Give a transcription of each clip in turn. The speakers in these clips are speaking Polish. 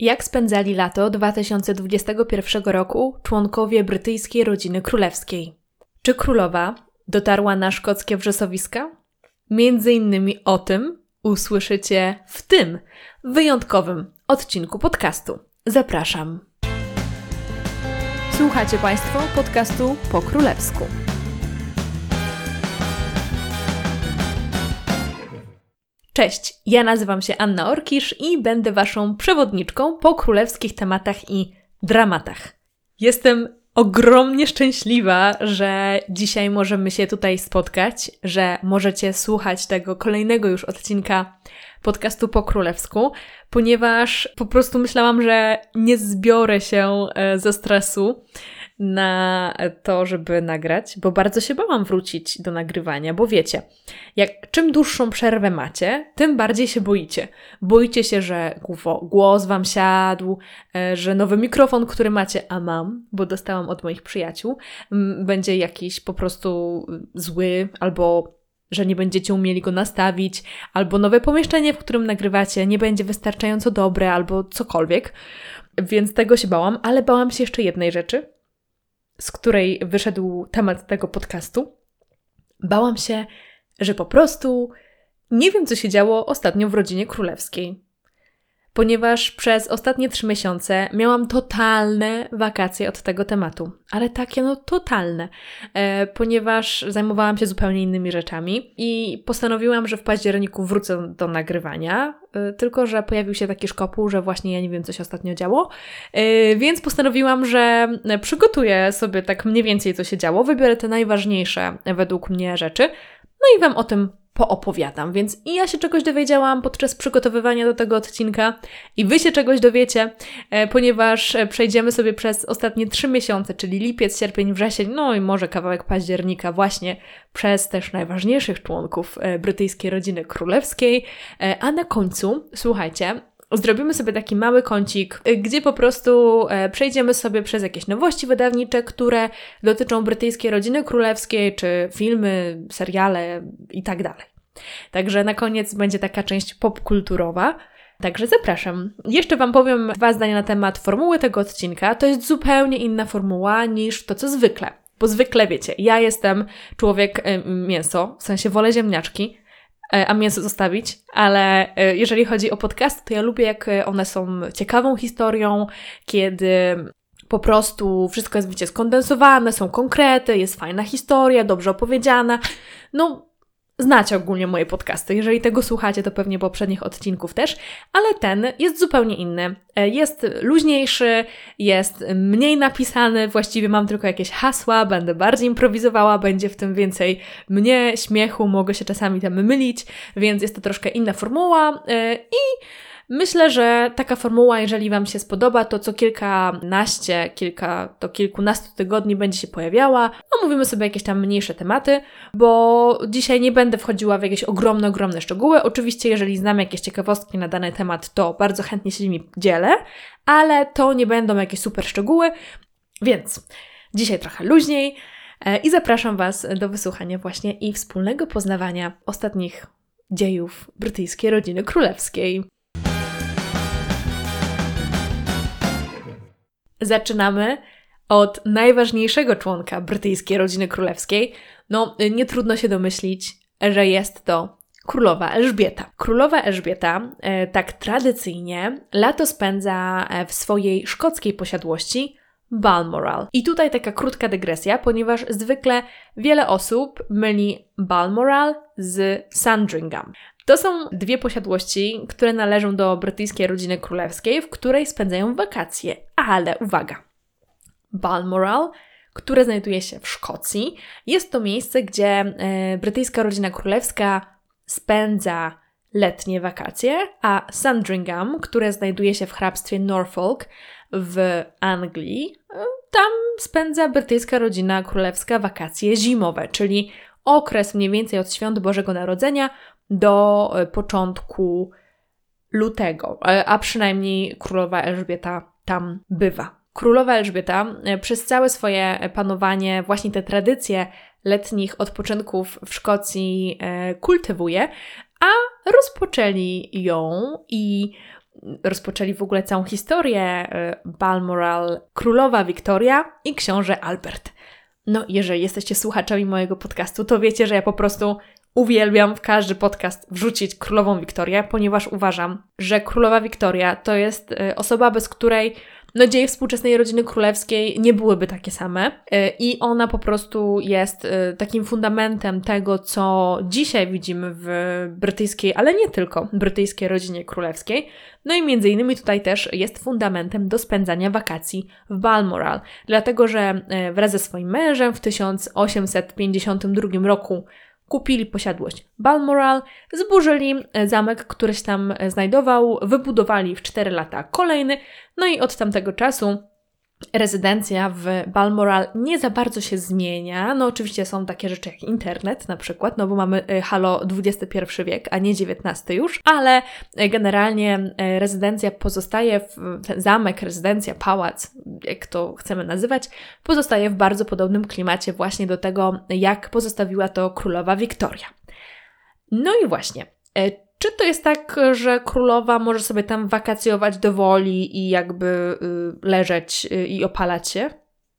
Jak spędzali lato 2021 roku członkowie brytyjskiej rodziny królewskiej? Czy królowa dotarła na szkockie wrzesowiska? Między innymi o tym usłyszycie w tym wyjątkowym odcinku podcastu. Zapraszam. Słuchacie Państwo podcastu po królewsku. Cześć, ja nazywam się Anna Orkisz i będę Waszą przewodniczką po królewskich tematach i dramatach. Jestem ogromnie szczęśliwa, że dzisiaj możemy się tutaj spotkać, że możecie słuchać tego kolejnego już odcinka podcastu po królewsku, ponieważ po prostu myślałam, że nie zbiorę się e, ze stresu na to, żeby nagrać, bo bardzo się bałam wrócić do nagrywania, bo wiecie, jak czym dłuższą przerwę macie, tym bardziej się boicie. Boicie się, że głos wam siadł, e, że nowy mikrofon, który macie, a mam, bo dostałam od moich przyjaciół, będzie jakiś po prostu zły albo że nie będziecie umieli go nastawić, albo nowe pomieszczenie, w którym nagrywacie, nie będzie wystarczająco dobre, albo cokolwiek. Więc tego się bałam, ale bałam się jeszcze jednej rzeczy, z której wyszedł temat tego podcastu. Bałam się, że po prostu nie wiem, co się działo ostatnio w rodzinie królewskiej ponieważ przez ostatnie trzy miesiące miałam totalne wakacje od tego tematu, ale takie no totalne, e, ponieważ zajmowałam się zupełnie innymi rzeczami i postanowiłam, że w październiku wrócę do nagrywania, e, tylko że pojawił się taki szkopuł, że właśnie ja nie wiem, co się ostatnio działo, e, więc postanowiłam, że przygotuję sobie tak mniej więcej, co się działo, wybiorę te najważniejsze według mnie rzeczy, no i Wam o tym poopowiadam. Więc i ja się czegoś dowiedziałam podczas przygotowywania do tego odcinka, i Wy się czegoś dowiecie, e, ponieważ e, przejdziemy sobie przez ostatnie trzy miesiące, czyli lipiec, sierpień, wrzesień, no i może kawałek października, właśnie przez też najważniejszych członków e, brytyjskiej rodziny królewskiej. A na końcu, słuchajcie, zrobimy sobie taki mały kącik, gdzie po prostu przejdziemy sobie przez jakieś nowości wydawnicze, które dotyczą brytyjskiej rodziny królewskiej, czy filmy, seriale i tak dalej. Także na koniec będzie taka część popkulturowa. Także zapraszam. Jeszcze Wam powiem dwa zdania na temat formuły tego odcinka. To jest zupełnie inna formuła niż to, co zwykle. Bo zwykle wiecie, ja jestem człowiek y, mięso, w sensie wolę ziemniaczki, y, a mięso zostawić, ale y, jeżeli chodzi o podcast, to ja lubię, jak one są ciekawą historią, kiedy po prostu wszystko jest, wiecie, skondensowane, są konkrety, jest fajna historia, dobrze opowiedziana. No, Znacie ogólnie moje podcasty. Jeżeli tego słuchacie, to pewnie poprzednich odcinków też, ale ten jest zupełnie inny. E, jest luźniejszy, jest mniej napisany, właściwie mam tylko jakieś hasła, będę bardziej improwizowała, będzie w tym więcej mnie, śmiechu, mogę się czasami tam mylić, więc jest to troszkę inna formuła e, i Myślę, że taka formuła, jeżeli Wam się spodoba, to co kilkanaście, kilka do kilkunastu tygodni będzie się pojawiała. Omówimy sobie jakieś tam mniejsze tematy, bo dzisiaj nie będę wchodziła w jakieś ogromne, ogromne szczegóły. Oczywiście, jeżeli znam jakieś ciekawostki na dany temat, to bardzo chętnie się nimi dzielę, ale to nie będą jakieś super szczegóły, więc dzisiaj trochę luźniej e, i zapraszam Was do wysłuchania właśnie i wspólnego poznawania ostatnich dziejów brytyjskiej rodziny królewskiej. Zaczynamy od najważniejszego członka brytyjskiej rodziny królewskiej. No, nie trudno się domyślić, że jest to królowa Elżbieta. Królowa Elżbieta e, tak tradycyjnie lato spędza e, w swojej szkockiej posiadłości Balmoral. I tutaj taka krótka dygresja, ponieważ zwykle wiele osób myli Balmoral z Sandringham. To są dwie posiadłości, które należą do brytyjskiej rodziny królewskiej, w której spędzają wakacje. Ale uwaga! Balmoral, które znajduje się w Szkocji, jest to miejsce, gdzie e, brytyjska rodzina królewska spędza letnie wakacje, a Sandringham, które znajduje się w hrabstwie Norfolk w Anglii, e, tam spędza brytyjska rodzina królewska wakacje zimowe, czyli okres mniej więcej od świąt Bożego Narodzenia do e, początku lutego, e, a przynajmniej królowa Elżbieta tam bywa. Królowa Elżbieta e, przez całe swoje panowanie właśnie te tradycje letnich odpoczynków w Szkocji kultywuje, a rozpoczęli ją i rozpoczęli w ogóle całą historię Balmoral królowa Wiktoria i książę Albert. No, jeżeli jesteście słuchaczami mojego podcastu, to wiecie, że ja po prostu uwielbiam w każdy podcast wrzucić królową Wiktorię, ponieważ uważam, że królowa Wiktoria to jest osoba, bez której no dzieje współczesnej rodziny królewskiej nie byłyby takie same y, i ona po prostu jest y, takim fundamentem tego, co dzisiaj widzimy w brytyjskiej, ale nie tylko brytyjskiej rodzinie królewskiej. No i między innymi tutaj też jest fundamentem do spędzania wakacji w Balmoral, dlatego że y, wraz ze swoim mężem w 1852 roku kupili posiadłość Balmoral, zburzyli e, zamek, który się tam e, znajdował, wybudowali w 4 lata kolejny, no i od tamtego czasu rezydencja w Balmoral nie za bardzo się zmienia. No oczywiście są takie rzeczy jak internet na przykład, no bo mamy e, halo XXI wiek, a nie XIX już, ale e, generalnie e, rezydencja pozostaje, w, zamek, rezydencja, pałac, jak to chcemy nazywać, pozostaje w bardzo podobnym klimacie właśnie do tego, jak pozostawiła to królowa Wiktoria. No i właśnie, czy to jest tak, że królowa może sobie tam wakacjować do woli i jakby y, leżeć y, i opalać się?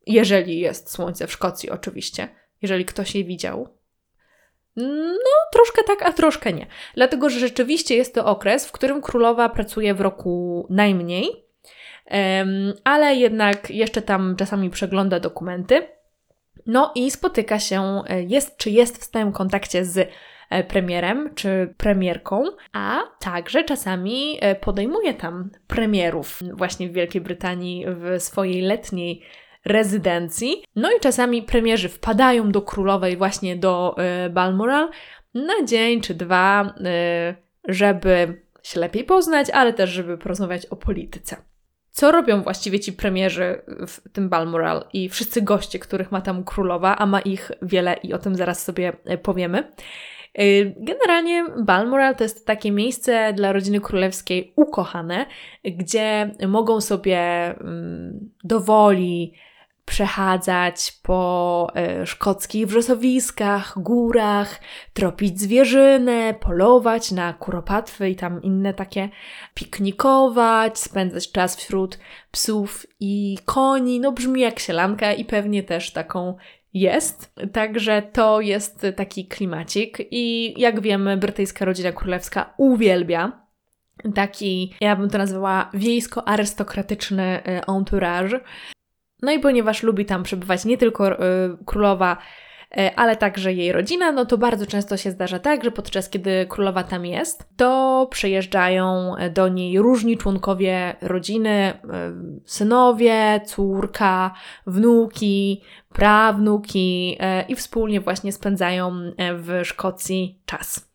Jeżeli jest słońce w Szkocji, oczywiście. Jeżeli ktoś jej widział. No, troszkę tak, a troszkę nie. Dlatego, że rzeczywiście jest to okres, w którym królowa pracuje w roku najmniej, ale jednak jeszcze tam czasami przegląda dokumenty. No i spotyka się, e, jest czy jest w stałym kontakcie z premierem czy premierką, a także czasami e, podejmuje tam premierów właśnie w Wielkiej Brytanii w swojej letniej rezydencji. No i czasami premierzy wpadają do królowej właśnie do e, Balmoral na dzień czy dwa, żeby się lepiej poznać, ale też żeby porozmawiać o polityce. Co robią właściwie ci premierzy w tym Balmoral i wszyscy goście, których ma tam królowa, a ma ich wiele i o tym zaraz sobie powiemy. Y, generalnie Balmoral to jest takie miejsce dla rodziny królewskiej ukochane, gdzie mogą sobie mm, dowoli przechadzać po y, szkockich wrzosowiskach, górach, tropić zwierzynę, polować na kuropatwy i tam inne takie, piknikować, spędzać czas wśród psów i koni. No brzmi jak sielanka i pewnie też taką jest. Także to jest taki klimacik i jak wiemy, brytyjska rodzina królewska uwielbia taki, ja bym to nazwała wiejsko-arystokratyczny y, entourage. No i ponieważ lubi tam przebywać nie tylko y, królowa, ale także jej rodzina, no to bardzo często się zdarza tak, że podczas kiedy królowa tam jest, to przyjeżdżają do niej różni członkowie rodziny, synowie, córka, wnuki, prawnuki e, i wspólnie właśnie spędzają e, w Szkocji czas.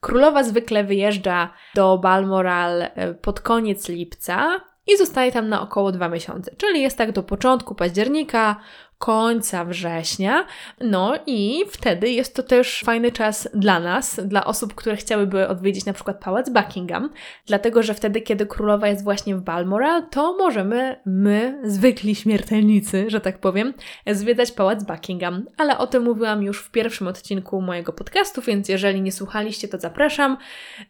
Królowa zwykle wyjeżdża do Balmoral e, pod koniec lipca i zostaje tam na około dwa miesiące, czyli jest tak do początku października, końca września. No i wtedy jest to też fajny czas dla nas, dla osób, które chciałyby odwiedzić na przykład pałac Buckingham, dlatego że wtedy, kiedy królowa jest właśnie w Balmoral, to możemy my, zwykli śmiertelnicy, że tak powiem, zwiedzać pałac Buckingham. Ale o tym mówiłam już w pierwszym odcinku mojego podcastu, więc jeżeli nie słuchaliście, to zapraszam.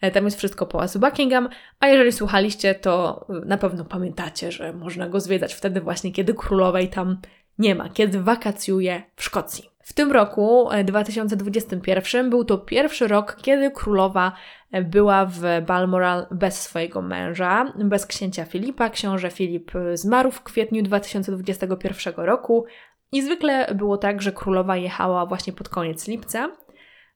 E, tam jest wszystko pałacu Buckingham, a jeżeli słuchaliście, to na pewno pamiętacie, że można go zwiedzać wtedy właśnie, kiedy królowej tam nie ma, kiedy wakacjuje w Szkocji. W tym roku, 2021, e, był to pierwszy rok, kiedy królowa e, była w Balmoral bez swojego męża, bez księcia Filipa. Książę Filip e, zmarł w kwietniu 2021 roku i zwykle było tak, że królowa jechała właśnie pod koniec lipca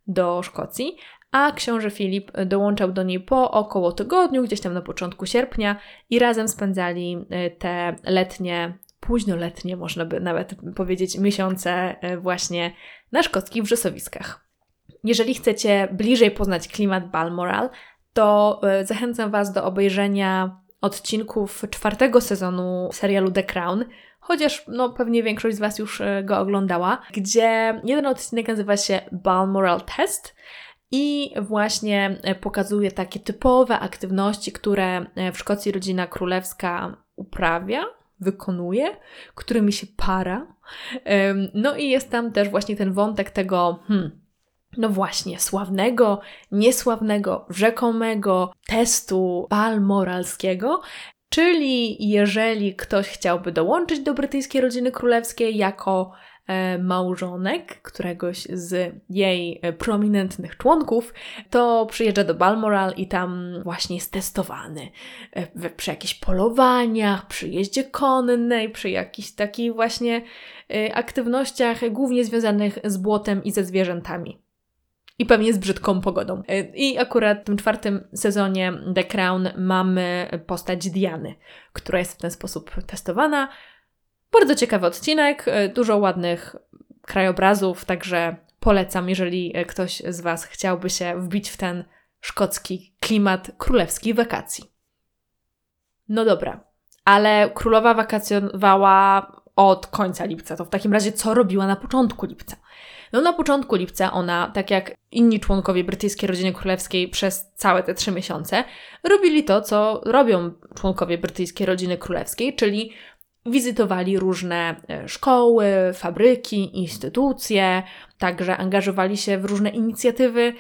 do Szkocji, a książę Filip dołączał do niej po około tygodniu, gdzieś tam na początku sierpnia i razem spędzali te letnie późnoletnie, można by nawet powiedzieć, miesiące e, właśnie na szkockich wrzosowiskach. Jeżeli chcecie bliżej poznać klimat Balmoral, to e, zachęcam Was do obejrzenia odcinków czwartego sezonu serialu The Crown, chociaż no, pewnie większość z Was już e, go oglądała, gdzie jeden odcinek nazywa się Balmoral Test i właśnie pokazuje takie typowe aktywności, które w Szkocji rodzina królewska uprawia wykonuje, którymi się para. No i jest tam też właśnie ten wątek tego, hmm, no właśnie, sławnego, niesławnego, rzekomego testu balmoralskiego, czyli jeżeli ktoś chciałby dołączyć do brytyjskiej rodziny królewskiej jako małżonek któregoś z jej e, prominentnych członków, to przyjeżdża do Balmoral i tam właśnie jest testowany e, przy jakichś polowaniach, przy jeździe konnej, przy jakichś takich właśnie aktywnościach głównie związanych z błotem i ze zwierzętami. I pewnie z brzydką pogodą. I akurat w tym czwartym sezonie The Crown mamy postać Diany, która jest w ten sposób testowana. Bardzo ciekawy odcinek, e, dużo ładnych krajobrazów, także polecam, jeżeli e, ktoś z Was chciałby się wbić w ten szkocki klimat królewskich wakacji. No dobra, ale królowa wakacjowała od końca lipca. To w takim razie co robiła na początku lipca? No na początku lipca ona, tak jak inni członkowie brytyjskiej rodziny królewskiej przez całe te trzy miesiące, robili to, co robią członkowie brytyjskiej rodziny królewskiej, czyli Wizytowali różne e, szkoły, fabryki, instytucje, także angażowali się w różne inicjatywy.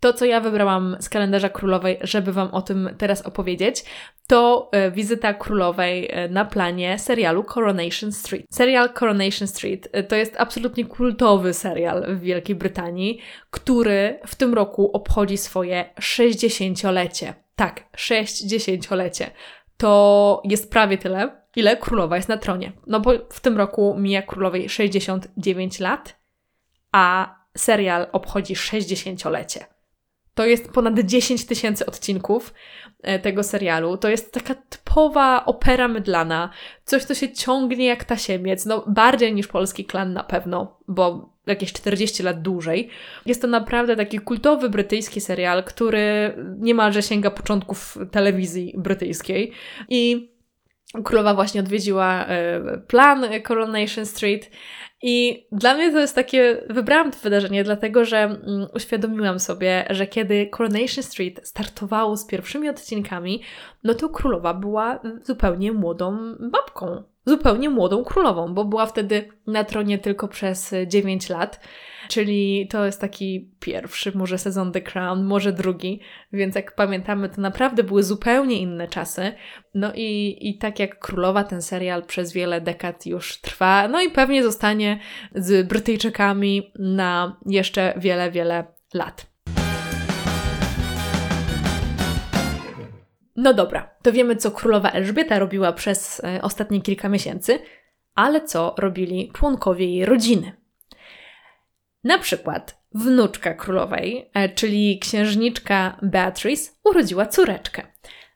To, co ja wybrałam z kalendarza królowej, żeby Wam o tym teraz opowiedzieć, to e, wizyta królowej e, na planie serialu Coronation Street. Serial Coronation Street to jest absolutnie kultowy serial w Wielkiej Brytanii, który w tym roku obchodzi swoje 60-lecie. Tak, 60-lecie. To jest prawie tyle, ile królowa jest na tronie. No bo w tym roku mija królowej 69 lat, a serial obchodzi 60-lecie. To jest ponad 10 tysięcy odcinków e, tego serialu. To jest taka typowa opera mydlana, coś, co się ciągnie jak tasiemiec, no bardziej niż polski klan na pewno, bo jakieś 40 lat dłużej. Jest to naprawdę taki kultowy brytyjski serial, który niemalże sięga początków telewizji brytyjskiej i królowa właśnie odwiedziła e, plan Coronation Street. I dla mnie to jest takie, wybrałam to wydarzenie, dlatego że mm, uświadomiłam sobie, że kiedy Coronation Street startowało z pierwszymi odcinkami, no to królowa była zupełnie młodą babką, zupełnie młodą królową, bo była wtedy na tronie tylko przez 9 lat. Czyli to jest taki pierwszy może sezon The Crown, może drugi, więc jak pamiętamy, to naprawdę były zupełnie inne czasy. No i, i tak jak Królowa, ten serial przez wiele dekad już trwa, no i pewnie zostanie z Brytyjczykami na jeszcze wiele, wiele lat. No dobra, to wiemy, co królowa Elżbieta robiła przez e, ostatnie kilka miesięcy, ale co robili członkowie jej rodziny. Na przykład wnuczka królowej, e, czyli księżniczka Beatrice, urodziła córeczkę.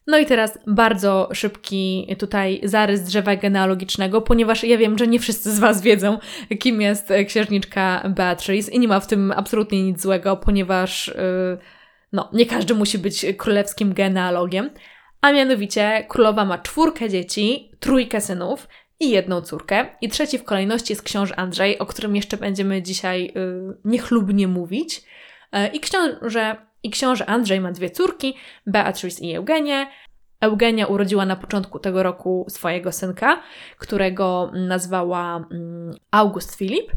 No i teraz bardzo szybki tutaj zarys drzewa genealogicznego, ponieważ ja wiem, że nie wszyscy z Was wiedzą, kim jest e, księżniczka Beatrice i nie ma w tym absolutnie nic złego, ponieważ no, nie każdy musi być królewskim genealogiem. A mianowicie królowa ma czwórkę dzieci, trójkę synów i jedną córkę. I trzeci w kolejności jest książę Andrzej, o którym jeszcze będziemy dzisiaj yy, niechlubnie mówić. Yy, I książę, I książę Andrzej ma dwie córki, Beatrice i Eugenię. Eugenia urodziła na początku tego roku swojego synka, którego nazwała mm, August Filip,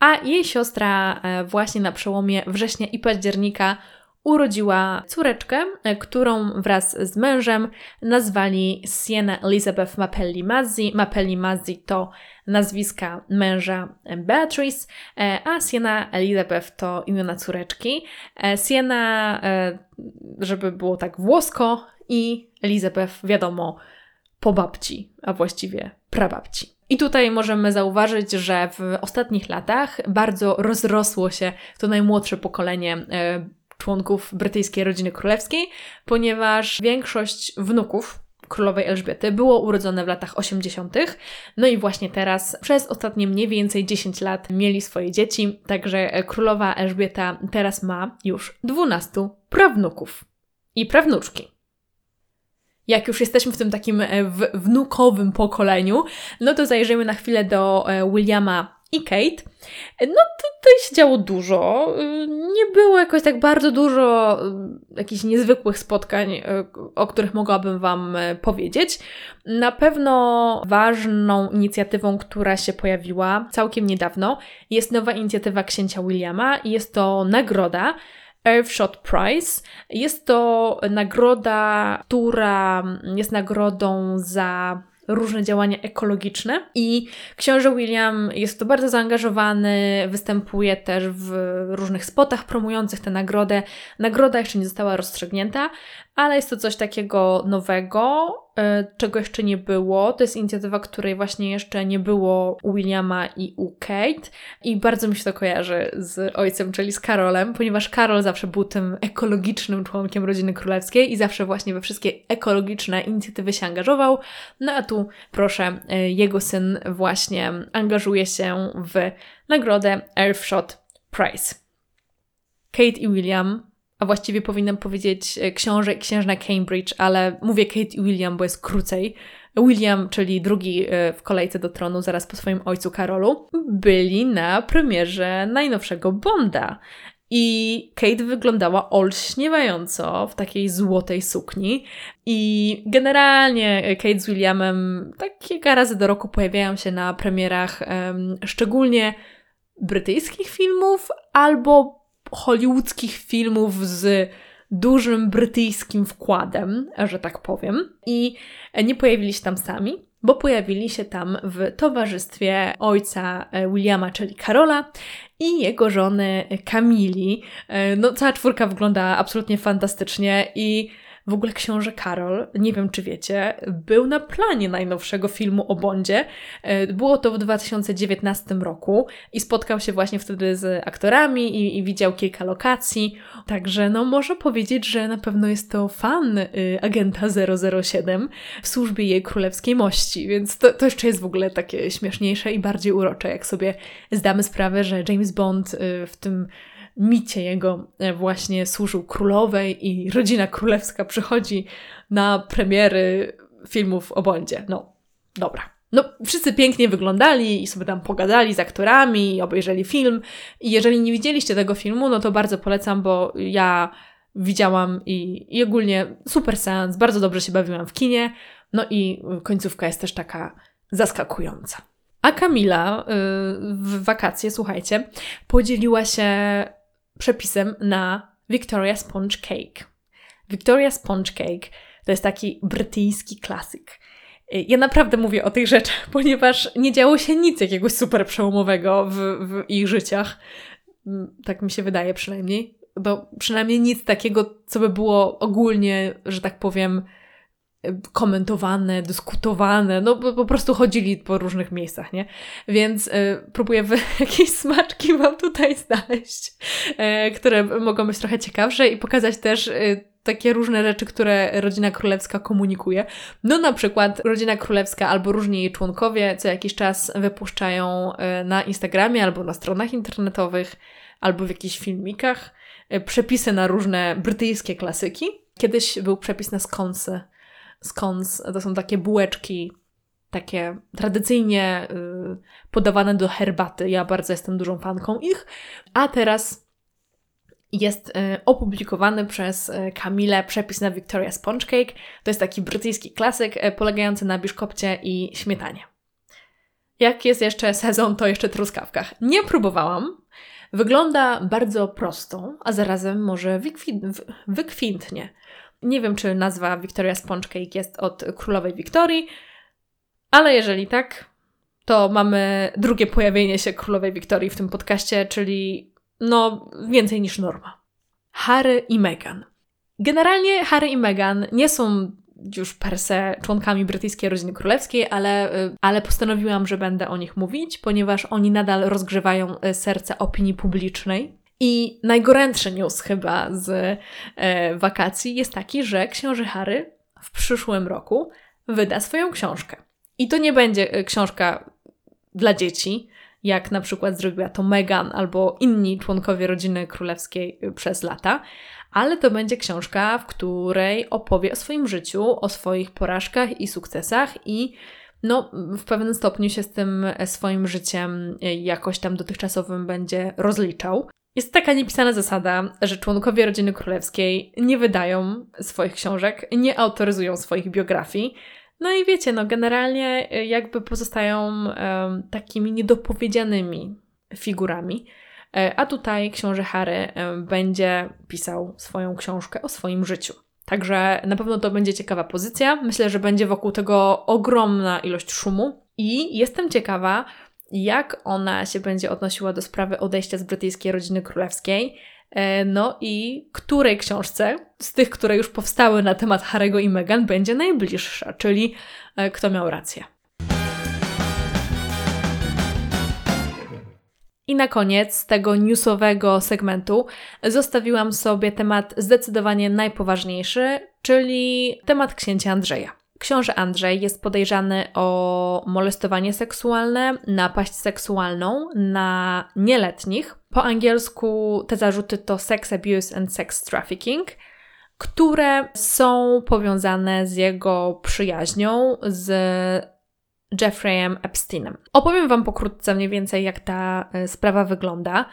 a jej siostra e, właśnie na przełomie września i października urodziła córeczkę, e, którą wraz z mężem nazwali Siena Elizabeth Mapelli Mazzi. Mapelli Mazzi to nazwiska męża Beatrice, e, a Siena Elizabeth to imiona córeczki. E, Siena, żeby było tak włosko i Elizabeth, wiadomo, po babci, a właściwie prababci. I tutaj możemy zauważyć, że w ostatnich latach bardzo rozrosło się to najmłodsze pokolenie członków brytyjskiej rodziny królewskiej, ponieważ większość wnuków królowej Elżbiety było urodzone w latach 80., no i właśnie teraz przez ostatnie mniej więcej 10 lat mieli swoje dzieci, także królowa Elżbieta teraz ma już 12 prawnuków i prawnuczki. Jak już jesteśmy w tym takim wnukowym pokoleniu, no to zajrzyjmy na chwilę do e, Williama i Kate. No tutaj się działo dużo. Nie było jakoś tak bardzo dużo y, jakichś niezwykłych spotkań, y, o których mogłabym Wam y, powiedzieć. Na pewno ważną inicjatywą, która się pojawiła całkiem niedawno, jest nowa inicjatywa księcia Williama i jest to nagroda Earthshot Prize. Jest to nagroda, która jest nagrodą za różne działania ekologiczne i książę William jest to bardzo zaangażowany, występuje też w różnych spotach promujących tę nagrodę. Nagroda jeszcze nie została rozstrzygnięta, ale jest to coś takiego nowego, czego jeszcze nie było. To jest inicjatywa, której właśnie jeszcze nie było u Williama i u Kate i bardzo mi się to kojarzy z ojcem, czyli z Karolem, ponieważ Karol zawsze był tym ekologicznym członkiem rodziny królewskiej i zawsze właśnie we wszystkie ekologiczne inicjatywy się angażował. No a tu proszę, e, jego syn właśnie angażuje się w nagrodę Earthshot Prize. Kate i William a właściwie powinnam powiedzieć e, książę i księżna Cambridge, ale mówię Kate i William, bo jest krócej. William, czyli drugi e, w kolejce do tronu zaraz po swoim ojcu Karolu, byli na premierze najnowszego Bonda. I Kate wyglądała olśniewająco w takiej złotej sukni. I generalnie Kate z Williamem tak kilka razy do roku pojawiają się na premierach um, szczególnie brytyjskich filmów albo hollywoodzkich filmów z dużym brytyjskim wkładem, że tak powiem. I nie pojawili się tam sami, bo pojawili się tam w towarzystwie ojca e, Williama, czyli Karola, i jego żony Kamili. E, no, cała czwórka wygląda absolutnie fantastycznie i w ogóle książę Karol, nie wiem czy wiecie, był na planie najnowszego filmu o Bondzie. E, było to w 2019 roku i spotkał się właśnie wtedy z aktorami i, i widział kilka lokacji. Także no może powiedzieć, że na pewno jest to fan y, agenta 007 w służbie jej królewskiej mości, więc to, to jeszcze jest w ogóle takie śmieszniejsze i bardziej urocze, jak sobie zdamy sprawę, że James Bond y, w tym micie jego e, właśnie służył królowej i rodzina królewska przychodzi na premiery filmów o Bondzie. No, dobra. No, wszyscy pięknie wyglądali i sobie tam pogadali z aktorami i obejrzeli film. I jeżeli nie widzieliście tego filmu, no to bardzo polecam, bo ja widziałam i, i ogólnie super seans, bardzo dobrze się bawiłam w kinie. No i końcówka jest też taka zaskakująca. A Kamila yy, w wakacje, słuchajcie, podzieliła się przepisem na Victoria Sponge Cake. Victoria Sponge Cake to jest taki brytyjski klasyk. Ja naprawdę mówię o tych rzeczach, ponieważ nie działo się nic jakiegoś super przełomowego w, w ich życiach. Mm, tak mi się wydaje przynajmniej. Bo przynajmniej nic takiego, co by było ogólnie, że tak powiem, komentowane, dyskutowane, no po prostu chodzili po różnych miejscach, nie? Więc y, próbuję jakieś smaczki Wam tutaj znaleźć, y, które mogą być trochę ciekawsze i pokazać też y, takie różne rzeczy, które rodzina królewska komunikuje. No na przykład rodzina królewska albo różni jej członkowie co jakiś czas wypuszczają na Instagramie albo na stronach internetowych albo w jakichś filmikach przepisy na różne brytyjskie klasyki. Kiedyś był przepis na skonsy scones to są takie bułeczki, takie tradycyjnie y, podawane do herbaty. Ja bardzo jestem dużą fanką ich. A teraz jest y, opublikowany przez Kamilę y, przepis na Victoria Sponge Cake. To jest taki brytyjski klasyk polegający na biszkopcie i śmietanie. Jak jest jeszcze sezon, to jeszcze truskawkach. Nie próbowałam. Wygląda bardzo prosto, a zarazem może wykwintnie. Nie wiem, czy nazwa Victoria Sponge Cake jest od królowej Wiktorii, ale jeżeli tak, to mamy drugie pojawienie się królowej Wiktorii w tym podcaście, czyli no więcej niż norma. Harry i Meghan. Generalnie Harry i Meghan nie są już per se członkami brytyjskiej rodziny królewskiej, ale, y, ale postanowiłam, że będę o nich mówić, ponieważ oni nadal rozgrzewają y, serce opinii publicznej. I najgorętszy news chyba z e, wakacji jest taki, że książę Harry w przyszłym roku wyda swoją książkę. I to nie będzie e, książka dla dzieci, jak na przykład zrobiła to Meghan albo inni członkowie rodziny królewskiej e, przez lata, ale to będzie książka, w której opowie o swoim życiu, o swoich porażkach i sukcesach i no, w pewnym stopniu się z tym swoim życiem jakoś tam dotychczasowym będzie rozliczał. Jest taka niepisana zasada, że członkowie rodziny królewskiej nie wydają swoich książek, nie autoryzują swoich biografii. No i wiecie, no generalnie jakby pozostają takimi niedopowiedzianymi figurami. E, a tutaj książę Harry będzie pisał swoją książkę o swoim życiu. Także na pewno to będzie ciekawa pozycja. Myślę, że będzie wokół tego ogromna ilość szumu i jestem ciekawa, jak ona się będzie odnosiła do sprawy odejścia z brytyjskiej rodziny królewskiej. E, no i której książce z tych, które już powstały na temat Harry'ego i Meghan, będzie najbliższa, czyli e, kto miał rację. I na koniec tego newsowego segmentu zostawiłam sobie temat zdecydowanie najpoważniejszy, czyli temat księcia Andrzeja. Książę Andrzej jest podejrzany o molestowanie seksualne, napaść seksualną na nieletnich. Po angielsku te zarzuty to sex abuse and sex trafficking, które są powiązane z jego przyjaźnią z Jeffreyem Epsteinem. Opowiem Wam pokrótce mniej więcej, jak ta e, sprawa wygląda.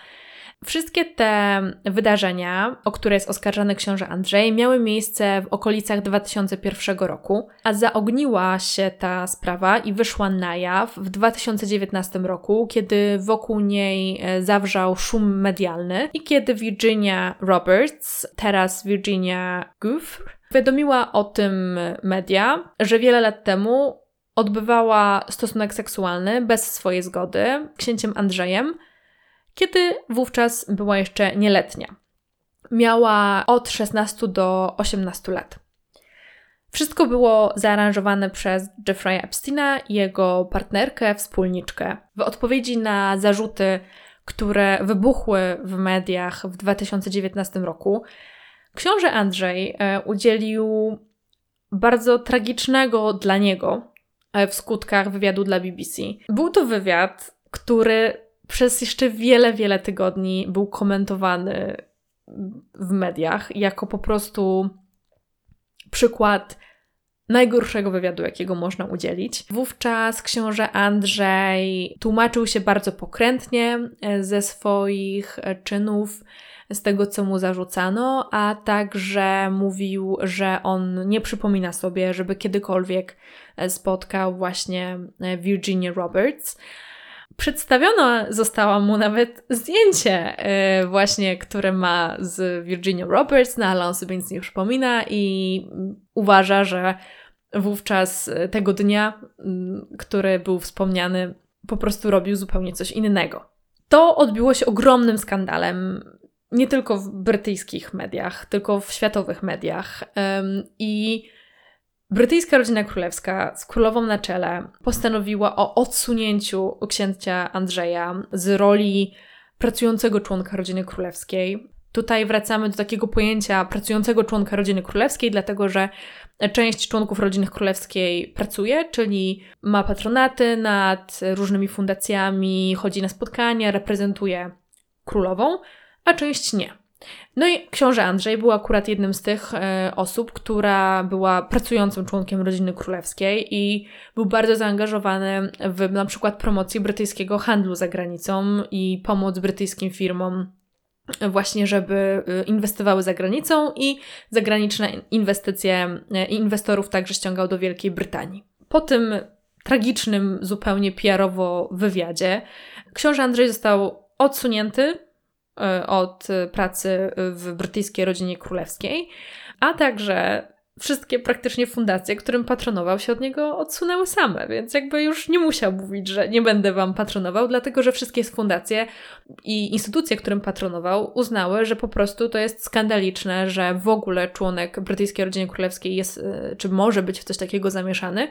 Wszystkie te wydarzenia, o które jest oskarżany książę Andrzej, miały miejsce w okolicach 2001 roku, a zaogniła się ta sprawa i wyszła na jaw w 2019 roku, kiedy wokół niej e, zawrzał szum medialny i kiedy Virginia Roberts, teraz Virginia Goof, wiadomiła o tym media, że wiele lat temu odbywała stosunek seksualny bez swojej zgody księciem Andrzejem, kiedy wówczas była jeszcze nieletnia. Miała od 16 do 18 lat. Wszystko było zaaranżowane przez Jeffrey Epsteina i jego partnerkę, wspólniczkę. W odpowiedzi na zarzuty, które wybuchły w mediach w 2019 roku, książę Andrzej e, udzielił bardzo tragicznego dla niego w skutkach wywiadu dla BBC. Był to wywiad, który przez jeszcze wiele, wiele tygodni był komentowany w mediach jako po prostu przykład najgorszego wywiadu, jakiego można udzielić. Wówczas książę Andrzej tłumaczył się bardzo pokrętnie e, ze swoich e, czynów, z tego, co mu zarzucano, a także mówił, że on nie przypomina sobie, żeby kiedykolwiek e, spotkał właśnie Virginia Roberts. Przedstawiona została mu nawet zdjęcie właśnie, które ma z Virginia Roberts, no ale on sobie nic nie przypomina i uważa, że wówczas e, tego dnia, mm, który był wspomniany, po prostu robił zupełnie coś innego. To odbiło się ogromnym skandalem, nie tylko w brytyjskich mediach, tylko w światowych mediach. I brytyjska rodzina królewska z królową na czele postanowiła o odsunięciu księcia Andrzeja z roli pracującego członka rodziny królewskiej. Tutaj wracamy do takiego pojęcia pracującego członka rodziny królewskiej, dlatego że część członków rodziny królewskiej pracuje, czyli ma patronaty nad różnymi fundacjami, chodzi na spotkania, reprezentuje królową, a część nie. No i książę Andrzej był akurat jednym z tych e, osób, która była pracującym członkiem rodziny królewskiej i był bardzo zaangażowany w na przykład promocji brytyjskiego handlu za granicą i pomoc brytyjskim firmom właśnie, żeby y, inwestowały za granicą i zagraniczne inwestycje i y, inwestorów także ściągał do Wielkiej Brytanii. Po tym tragicznym zupełnie PR-owo wywiadzie książę Andrzej został odsunięty od pracy w brytyjskiej rodzinie królewskiej, a także wszystkie praktycznie fundacje, którym patronował, się od niego odsunęły same, więc jakby już nie musiał mówić, że nie będę wam patronował, dlatego że wszystkie fundacje i instytucje, którym patronował, uznały, że po prostu to jest skandaliczne, że w ogóle członek brytyjskiej rodziny królewskiej jest, e, czy może być w coś takiego zamieszany,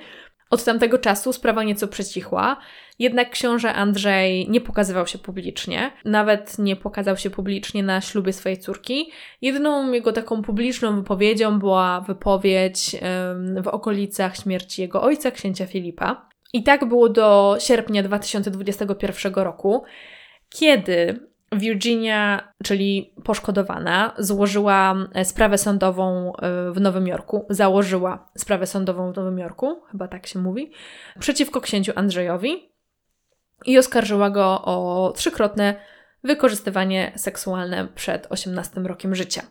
od tamtego czasu sprawa nieco przycichła, jednak książę Andrzej nie pokazywał się publicznie, nawet nie pokazał się publicznie na ślubie swojej córki. Jedyną jego taką publiczną wypowiedzią była wypowiedź w okolicach śmierci jego ojca, księcia Filipa. I tak było do sierpnia 2021 roku, kiedy Virginia, czyli poszkodowana, złożyła e, sprawę sądową e, w Nowym Jorku, założyła sprawę sądową w Nowym Jorku, chyba tak się mówi, przeciwko księciu Andrzejowi i oskarżyła go o trzykrotne wykorzystywanie seksualne przed 18 rokiem życia.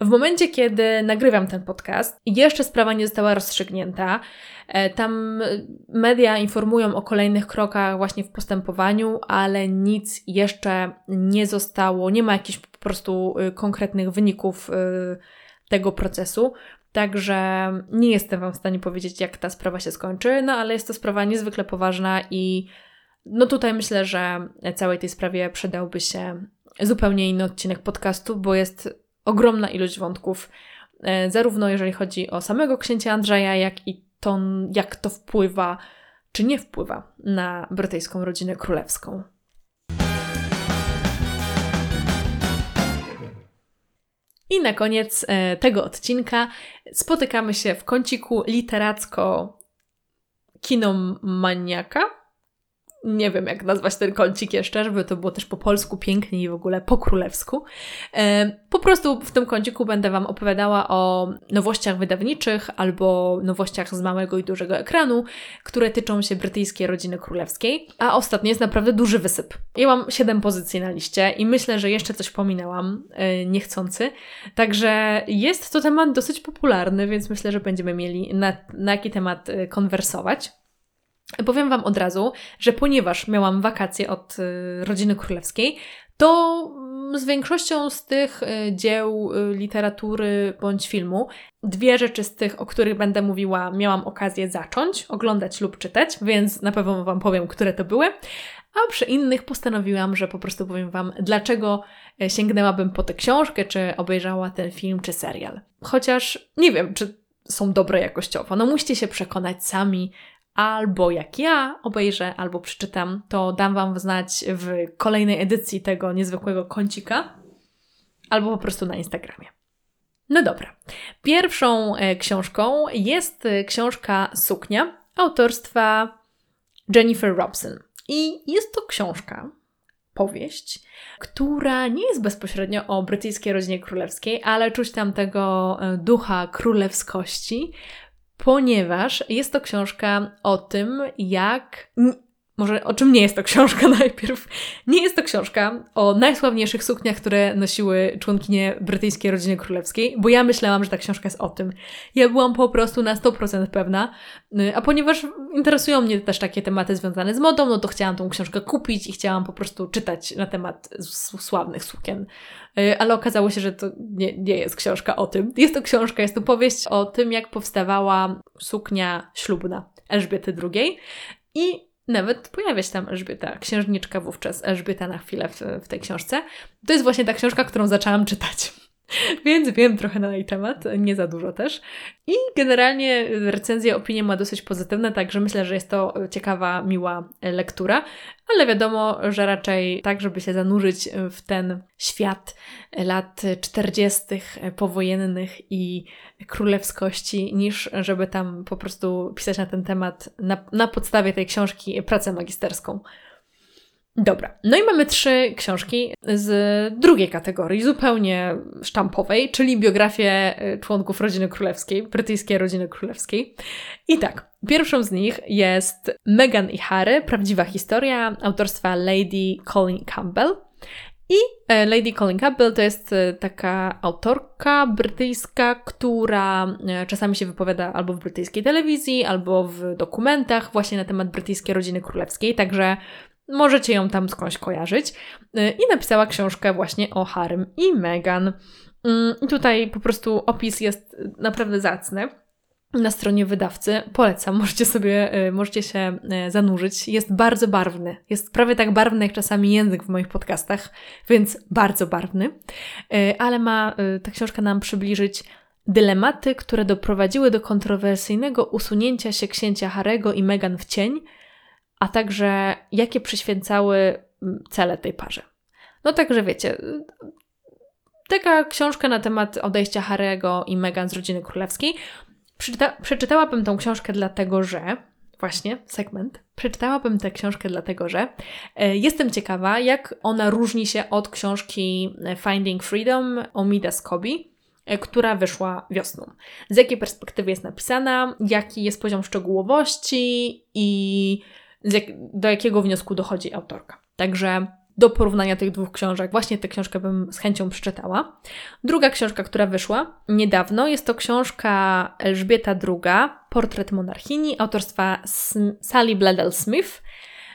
W momencie, kiedy nagrywam ten podcast, jeszcze sprawa nie została rozstrzygnięta. E, tam media informują o kolejnych krokach właśnie w postępowaniu, ale nic jeszcze nie zostało, nie ma jakichś po prostu y, konkretnych wyników y, tego procesu. Także nie jestem Wam w stanie powiedzieć, jak ta sprawa się skończy, no ale jest to sprawa niezwykle poważna i no tutaj myślę, że całej tej sprawie przydałby się zupełnie inny odcinek podcastu, bo jest ogromna ilość wątków, e, zarówno jeżeli chodzi o samego księcia Andrzeja, jak i to, jak to wpływa, czy nie wpływa na brytyjską rodzinę królewską. I na koniec e, tego odcinka spotykamy się w kąciku literacko-kinomaniaka nie wiem jak nazwać ten kącik jeszcze, żeby to było też po polsku pięknie i w ogóle po królewsku. Po prostu w tym kąciku będę Wam opowiadała o nowościach wydawniczych albo nowościach z małego i dużego ekranu, które tyczą się brytyjskiej rodziny królewskiej, a ostatnio jest naprawdę duży wysyp. Ja mam 7 pozycji na liście i myślę, że jeszcze coś pominęłam e, niechcący, także jest to temat dosyć popularny, więc myślę, że będziemy mieli na, na jaki temat e, konwersować. Powiem Wam od razu, że ponieważ miałam wakacje od y, rodziny królewskiej, to mm, z większością z tych y, dzieł y, literatury bądź filmu, dwie rzeczy z tych, o których będę mówiła, miałam okazję zacząć oglądać lub czytać, więc na pewno Wam powiem, które to były. A przy innych postanowiłam, że po prostu powiem Wam, dlaczego sięgnęłabym po tę książkę, czy obejrzała ten film, czy serial. Chociaż nie wiem, czy są dobre jakościowo. No musicie się przekonać sami, albo jak ja obejrzę, albo przeczytam, to dam Wam znać w kolejnej edycji tego niezwykłego kącika, albo po prostu na Instagramie. No dobra. Pierwszą e, książką jest e, książka Suknia autorstwa Jennifer Robson. I jest to książka, powieść, która nie jest bezpośrednio o brytyjskiej rodzinie królewskiej, ale czuć tam tego e, ducha królewskości, ponieważ jest to książka o tym, jak może o czym nie jest to książka najpierw. Nie jest to książka o najsławniejszych sukniach, które nosiły członkinie brytyjskiej rodziny królewskiej, bo ja myślałam, że ta książka jest o tym. Ja byłam po prostu na 100% pewna, y, a ponieważ interesują mnie też takie tematy związane z modą, no to chciałam tą książkę kupić i chciałam po prostu czytać na temat sławnych sukien. Y, ale okazało się, że to nie, nie jest książka o tym. Jest to książka, jest to powieść o tym, jak powstawała suknia ślubna Elżbiety II. I nawet pojawia się tam Elżbieta, księżniczka wówczas, Elżbieta na chwilę w, w tej książce. To jest właśnie ta książka, którą zaczęłam czytać. Więc wiem trochę na jej temat, nie za dużo też. I generalnie recenzje, opinie ma dosyć pozytywne, także myślę, że jest to ciekawa, miła lektura, ale wiadomo, że raczej tak, żeby się zanurzyć w ten świat lat 40. powojennych i królewskości, niż żeby tam po prostu pisać na ten temat na, na podstawie tej książki pracę magisterską. Dobra, no i mamy trzy książki z drugiej kategorii, zupełnie sztampowej, czyli biografię y, członków rodziny królewskiej, brytyjskiej rodziny królewskiej. I tak, pierwszą z nich jest Meghan i Harry, prawdziwa historia autorstwa Lady Colin Campbell. I e, Lady Colin Campbell to jest e, taka autorka brytyjska, która e, czasami się wypowiada albo w brytyjskiej telewizji, albo w dokumentach właśnie na temat brytyjskiej rodziny królewskiej, także Możecie ją tam skądś kojarzyć. Y, I napisała książkę właśnie o Harrym i Meghan. Y, tutaj po prostu opis jest naprawdę zacny. Na stronie wydawcy polecam, możecie sobie, y, możecie się zanurzyć. Jest bardzo barwny. Jest prawie tak barwny jak czasami język w moich podcastach, więc bardzo barwny. Ale ma ta książka nam przybliżyć dylematy, które doprowadziły do kontrowersyjnego usunięcia się księcia Harego i Meghan w cień, a także jakie przyświęcały mm, cele tej parze. No także wiecie, taka książka na temat odejścia Harego i Meghan z rodziny królewskiej. Przeczyta, przeczytałabym tą książkę dlatego, że właśnie segment. Przeczytałabym tę książkę dlatego, że e, jestem ciekawa, jak ona różni się od książki Finding Freedom Omida Scobie, e, która wyszła wiosną. Z jakiej perspektywy jest napisana, jaki jest poziom szczegółowości i jak, do jakiego wniosku dochodzi autorka. Także do porównania tych dwóch książek, właśnie tę książkę bym z chęcią przeczytała. Druga książka, która wyszła niedawno, jest to książka Elżbieta II, Portret monarchini, autorstwa Sally Bledel Smith,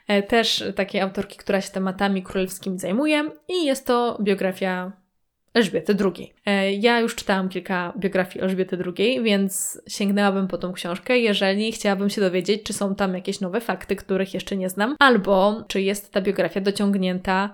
e, też takiej autorki, która się tematami królewskimi zajmuje i jest to biografia Elżbiety II. E, ja już czytałam kilka biografii Elżbiety II, więc sięgnęłabym po tą książkę, jeżeli chciałabym się dowiedzieć, czy są tam jakieś nowe fakty, których jeszcze nie znam, albo czy jest ta biografia dociągnięta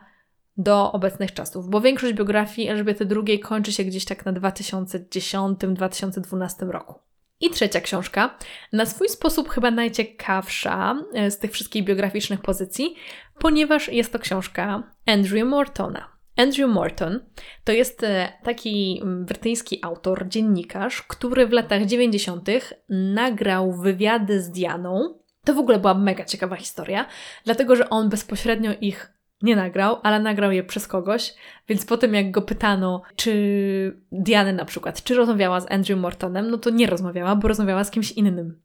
do obecnych czasów, bo większość biografii Elżbiety II kończy się gdzieś tak na 2010-2012 roku. I trzecia książka, na swój sposób chyba najciekawsza e, z tych wszystkich biograficznych pozycji, ponieważ jest to książka Andrew Mortona. Andrew Morton to jest e, taki mm, brytyjski autor, dziennikarz, który w latach 90. nagrał wywiady z Dianą. To w ogóle była mega ciekawa historia, dlatego że on bezpośrednio ich nie nagrał, ale nagrał je przez kogoś, więc potem jak go pytano, czy Diana na przykład, czy rozmawiała z Andrew Mortonem, no to nie rozmawiała, bo rozmawiała z kimś innym.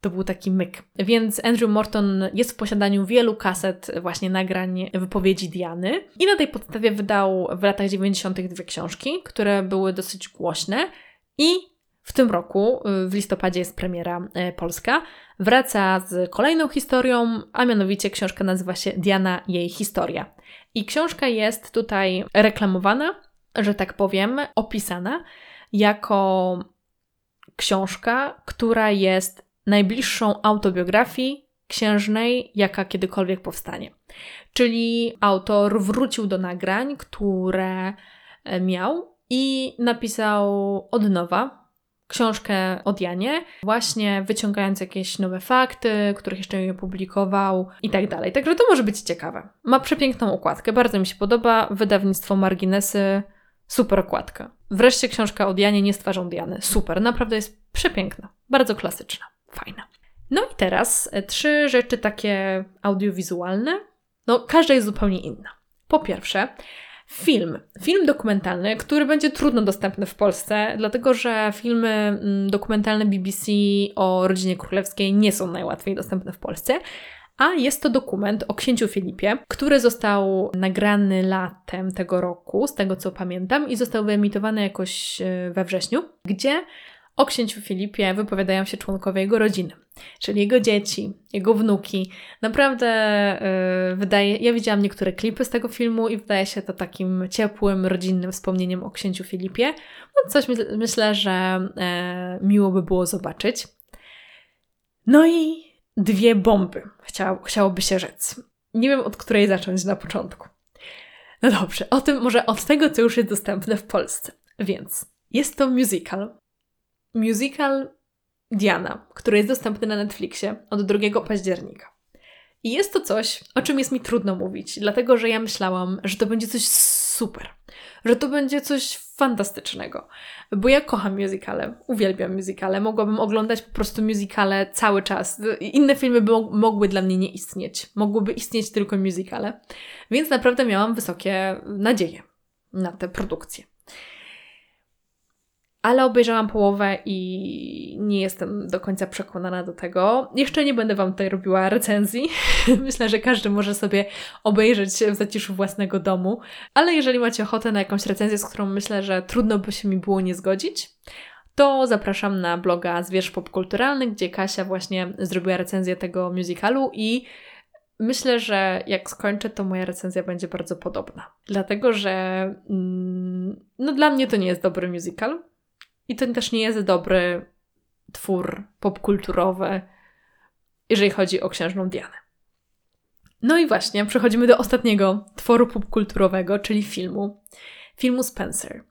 To był taki myk. Więc Andrew Morton jest w posiadaniu wielu kaset właśnie nagrań wypowiedzi Diany i na tej podstawie wydał w latach 90. dwie książki, które były dosyć głośne i w tym roku, w listopadzie jest premiera e, polska, wraca z kolejną historią, a mianowicie książka nazywa się Diana, jej historia. I książka jest tutaj reklamowana, że tak powiem, opisana jako książka, która jest najbliższą autobiografii księżnej, jaka kiedykolwiek powstanie. Czyli autor wrócił do nagrań, które e, miał i napisał od nowa książkę o Dianie, właśnie wyciągając jakieś nowe fakty, których jeszcze nie publikował i tak dalej. Także to może być ciekawe. Ma przepiękną okładkę, bardzo mi się podoba. Wydawnictwo Marginesy, super okładka. Wreszcie książka o Dianie nie z twarzą Diany. Super, naprawdę jest przepiękna, bardzo klasyczna fajna. No i teraz e, trzy rzeczy takie audiowizualne. No, każda jest zupełnie inna. Po pierwsze, film. Film dokumentalny, który będzie trudno dostępny w Polsce, dlatego że filmy mm, dokumentalne BBC o rodzinie królewskiej nie są najłatwiej dostępne w Polsce. A jest to dokument o księciu Filipie, który został nagrany latem tego roku, z tego co pamiętam, i został wyemitowany jakoś e, we wrześniu, gdzie o księciu Filipie wypowiadają się członkowie jego rodziny, czyli jego dzieci, jego wnuki. Naprawdę yy, wydaje, ja widziałam niektóre klipy z tego filmu i wydaje się to takim ciepłym, rodzinnym wspomnieniem o księciu Filipie. No coś my, myślę, że yy, miło by było zobaczyć. No i dwie bomby, chciał, chciałoby się rzec. Nie wiem, od której zacząć na początku. No dobrze, o tym może od tego, co już jest dostępne w Polsce. Więc jest to musical musical Diana, który jest dostępny na Netflixie od 2 października. I jest to coś, o czym jest mi trudno mówić, dlatego że ja myślałam, że to będzie coś super, że to będzie coś fantastycznego, bo ja kocham musicale, uwielbiam musicale, mogłabym oglądać po prostu musicale cały czas. Inne filmy by mogły dla mnie nie istnieć, mogłyby istnieć tylko musicale, więc naprawdę miałam wysokie nadzieje na tę produkcję ale obejrzałam połowę i nie jestem do końca przekonana do tego. Jeszcze nie będę Wam tutaj robiła recenzji. Myślę, że każdy może sobie obejrzeć w zaciszu własnego domu, ale jeżeli macie ochotę na jakąś recenzję, z którą myślę, że trudno by się mi było nie zgodzić, to zapraszam na bloga Zwierz Popkulturalny, gdzie Kasia właśnie zrobiła recenzję tego musicalu i myślę, że jak skończę, to moja recenzja będzie bardzo podobna. Dlatego, że mm, no dla mnie to nie jest dobry musical. I to też nie jest dobry twór popkulturowy, jeżeli chodzi o księżną Dianę. No i właśnie, przechodzimy do ostatniego tworu popkulturowego, czyli filmu. Filmu Spencer.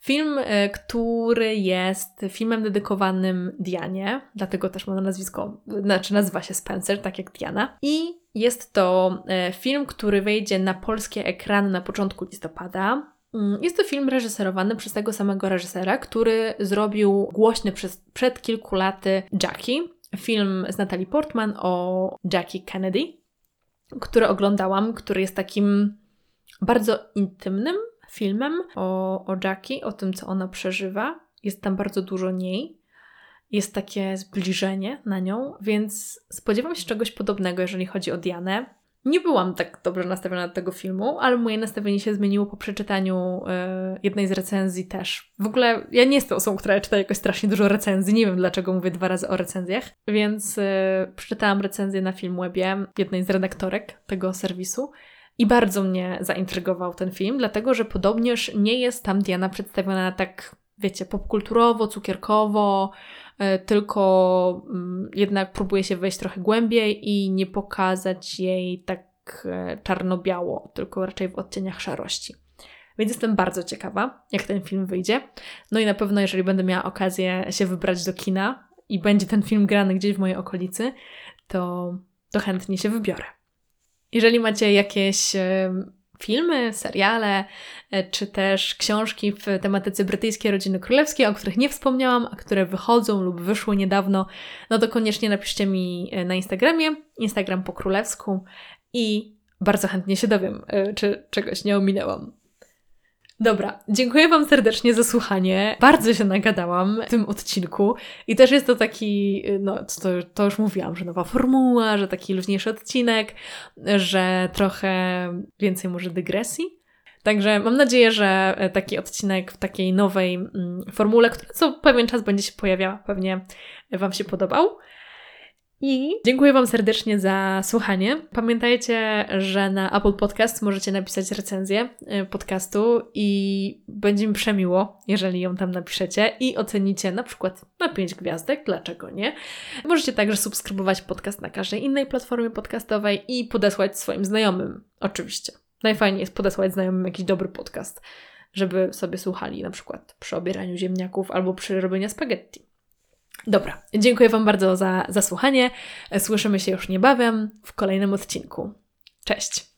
Film, e, który jest filmem dedykowanym Dianie, dlatego też ma nazwisko, znaczy nazywa się Spencer, tak jak Diana. I jest to e, film, który wejdzie na polskie ekrany na początku listopada. Mm, jest to film reżyserowany przez tego samego reżysera, który zrobił głośny przez, przed kilku laty Jackie, film z Natalie Portman o Jackie Kennedy, który oglądałam, który jest takim bardzo intymnym filmem o, o Jackie, o tym, co ona przeżywa. Jest tam bardzo dużo niej. Jest takie zbliżenie na nią, więc spodziewam się czegoś podobnego, jeżeli chodzi o Dianę. Nie byłam tak dobrze nastawiona do tego filmu, ale moje nastawienie się zmieniło po przeczytaniu y, jednej z recenzji też. W ogóle ja nie jestem osobą, która czyta jakoś strasznie dużo recenzji, nie wiem dlaczego mówię dwa razy o recenzjach, więc y, przeczytałam recenzję na Filmwebie jednej z redaktorek tego serwisu i bardzo mnie zaintrygował ten film, dlatego że podobnież nie jest tam Diana przedstawiona tak, wiecie, popkulturowo, cukierkowo, tylko mm, jednak próbuje się wejść trochę głębiej i nie pokazać jej tak e, czarno-biało, tylko raczej w odcieniach szarości. Więc jestem bardzo ciekawa, jak ten film wyjdzie. No i na pewno, jeżeli będę miała okazję się wybrać do kina i będzie ten film grany gdzieś w mojej okolicy, to, to chętnie się wybiorę. Jeżeli macie jakieś e, filmy, seriale, e, czy też książki w tematyce brytyjskiej rodziny królewskiej, o których nie wspomniałam, a które wychodzą lub wyszły niedawno, no to koniecznie napiszcie mi e, na Instagramie, Instagram po królewsku i bardzo chętnie się dowiem, czy czegoś nie ominęłam. Dobra, dziękuję Wam serdecznie za słuchanie. Bardzo się nagadałam w tym odcinku i też jest to taki, no to, to już mówiłam, że nowa formuła, że taki luźniejszy odcinek, że trochę więcej może dygresji. Także mam nadzieję, że taki odcinek w takiej nowej mm, formule, która co pewien czas będzie się pojawiała, pewnie Wam się podobał. I dziękuję Wam serdecznie za słuchanie. Pamiętajcie, że na Apple Podcast możecie napisać recenzję y, podcastu i będzie mi przemiło, jeżeli ją tam napiszecie i ocenicie na przykład na 5 gwiazdek, dlaczego nie. Możecie także subskrybować podcast na każdej innej platformie podcastowej i podesłać swoim znajomym, oczywiście. Najfajniej jest podesłać znajomym jakiś dobry podcast, żeby sobie słuchali na przykład przy obieraniu ziemniaków albo przy robieniu spaghetti. Dobra, dziękuję Wam bardzo za, za słuchanie. Słyszymy się już niebawem w kolejnym odcinku. Cześć!